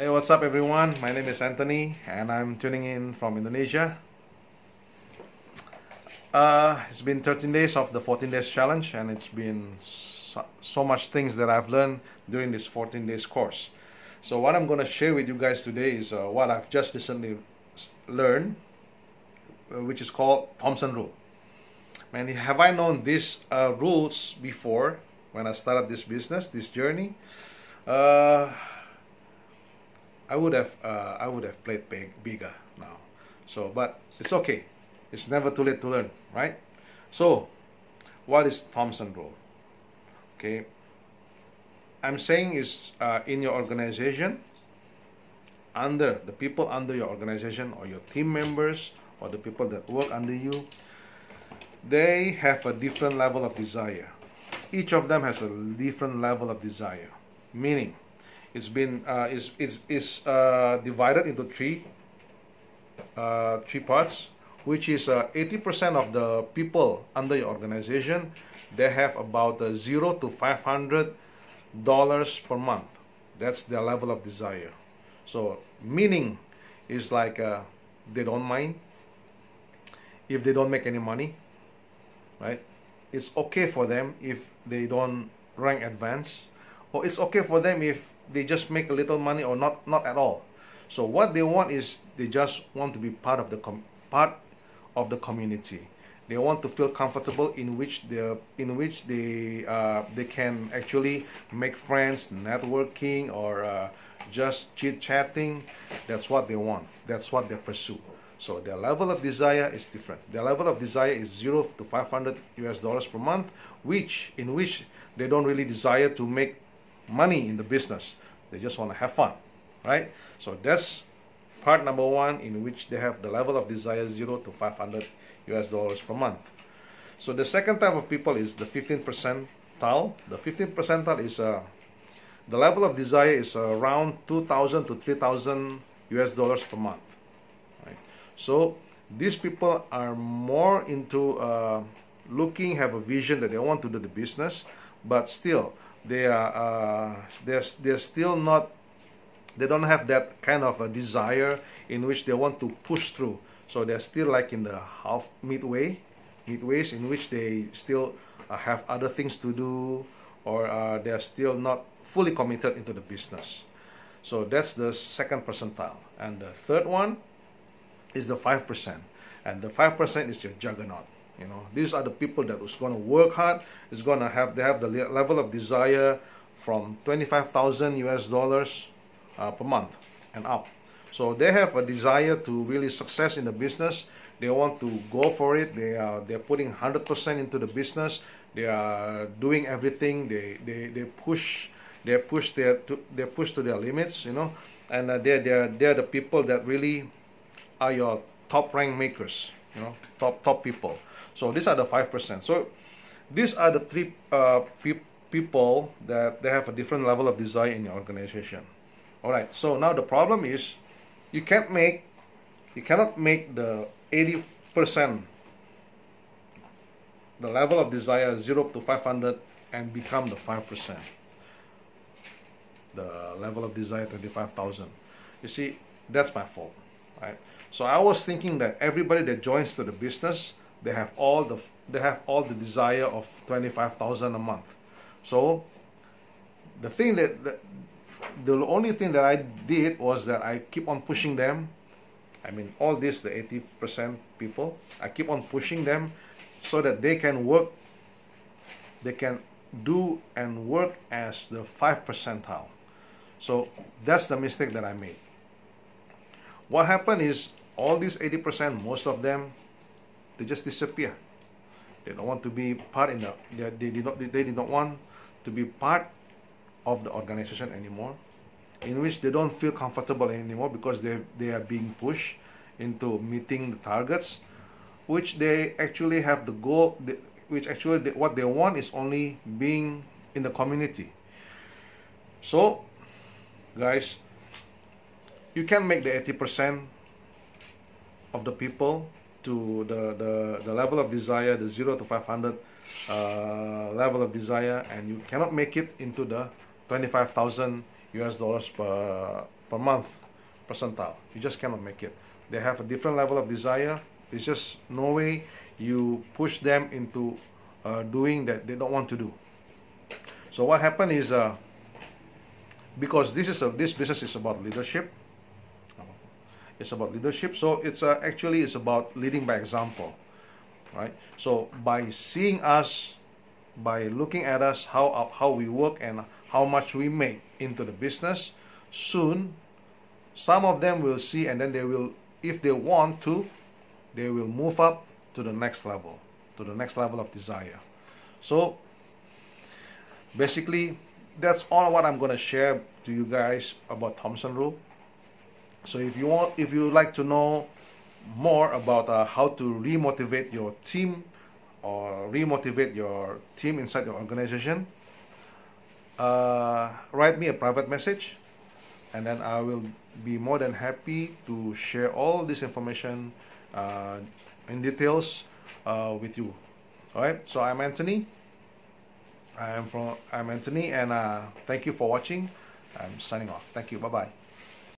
Hey, what's up, everyone? My name is Anthony, and I'm tuning in from Indonesia. Uh, it's been 13 days of the 14 days challenge, and it's been so, so much things that I've learned during this 14 days course. So, what I'm going to share with you guys today is uh, what I've just recently learned, uh, which is called Thompson Rule. Man, have I known these uh, rules before when I started this business, this journey? Uh, I would have uh, I would have played big, bigger now. So, but it's okay. It's never too late to learn, right? So, what is Thompson rule? Okay, I'm saying is uh, in your organization, under the people under your organization or your team members or the people that work under you, they have a different level of desire. Each of them has a different level of desire. Meaning, it's been uh, is is is uh, divided into three uh, three parts, which is 80% uh, of the people under your organization they have about uh, zero to 500 dollars per month. That's their level of desire. So meaning is like uh, they don't mind if they don't make any money, right? It's okay for them if they don't rank advance, or it's okay for them if they just make a little money or not not at all. So what they want is they just want to be part of the part of the community. They want to feel comfortable in which they in which they uh, they can actually make friends networking or uh, just chit chatting. That's what they want. That's what they pursue. So their level of desire is different. Their level of desire is 0 to 500 us dollars per month which in which they don't really desire to make money in the business. They just want to have fun, right? So that's part number one in which they have the level of desire 0 to 500 US dollars per month. So the second type of people is the 15 percentile. The 15 percentile is uh, the level of desire is around 2,000 to 3,000 US dollars per month. Right? So these people are more into uh, looking, have a vision that they want to do the business, but still they are uh, they're, they're still not they don't have that kind of a desire in which they want to push through. So they're still like in the half midway midways in which they still uh, have other things to do or uh, they're still not fully committed into the business. So that's the second percentile. And the third one is the 5% and the 5% is your juggernaut you know, these are the people that is going to work hard. Is going to have they have the level of desire from 25,000 US dollars uh, per month and up. So they have a desire to really success in the business. They want to go for it. They are they're putting 100% into the business. They are doing everything. They they, they push they push their to, they push to their limits. You know, and uh, they're they're they're the people that really are your top rank makers. You know, top top people. So these are the 5%. So these are the three uh, pe people that they have a different level of desire in your organization. All right. So now the problem is you can't make you cannot make the 80% the level of desire 0 to 500 and become the 5%. The level of desire 25,000. You see, that's my fault, right? So I was thinking that everybody that joins to the business they have all the they have all the desire of 25,000 a month. So the thing that, that the only thing that I did was that I keep on pushing them. I mean all this the 80% people I keep on pushing them so that they can work they can do and work as the 5 percentile. So that's the mistake that I made what happened is all these 80% most of them they just disappear. They don't want to be part in the they, they did not they did not want to be part of the organization anymore in which they don't feel comfortable anymore because they they are being pushed into meeting the targets which they actually have the goal which actually they, what they want is only being in the community so guys you can make the 80% of the people to the, the, the level of desire, the 0 to 500 uh, level of desire, and you cannot make it into the 25,000 US dollars per, per month percentile. You just cannot make it. They have a different level of desire. There's just no way you push them into uh, doing that they don't want to do. So what happened is uh, because this is a this business is about leadership. It's about leadership. So it's uh, actually it's about leading by example, right? So by seeing us, by looking at us, how how we work and how much we make into the business, soon some of them will see and then they will if they want to they will move up to the next level to the next level of desire so basically that's all what I'm going to share to you guys about Thompson rule so if you want if you would like to know more about uh, how to remotivate your team or remotivate your team inside your organization uh, write me a private message and then I will be more than happy to share all this information uh, in details uh, with you. All right, so I'm Anthony. I'm from I'm Anthony, and uh, thank you for watching. I'm signing off. Thank you. Bye bye.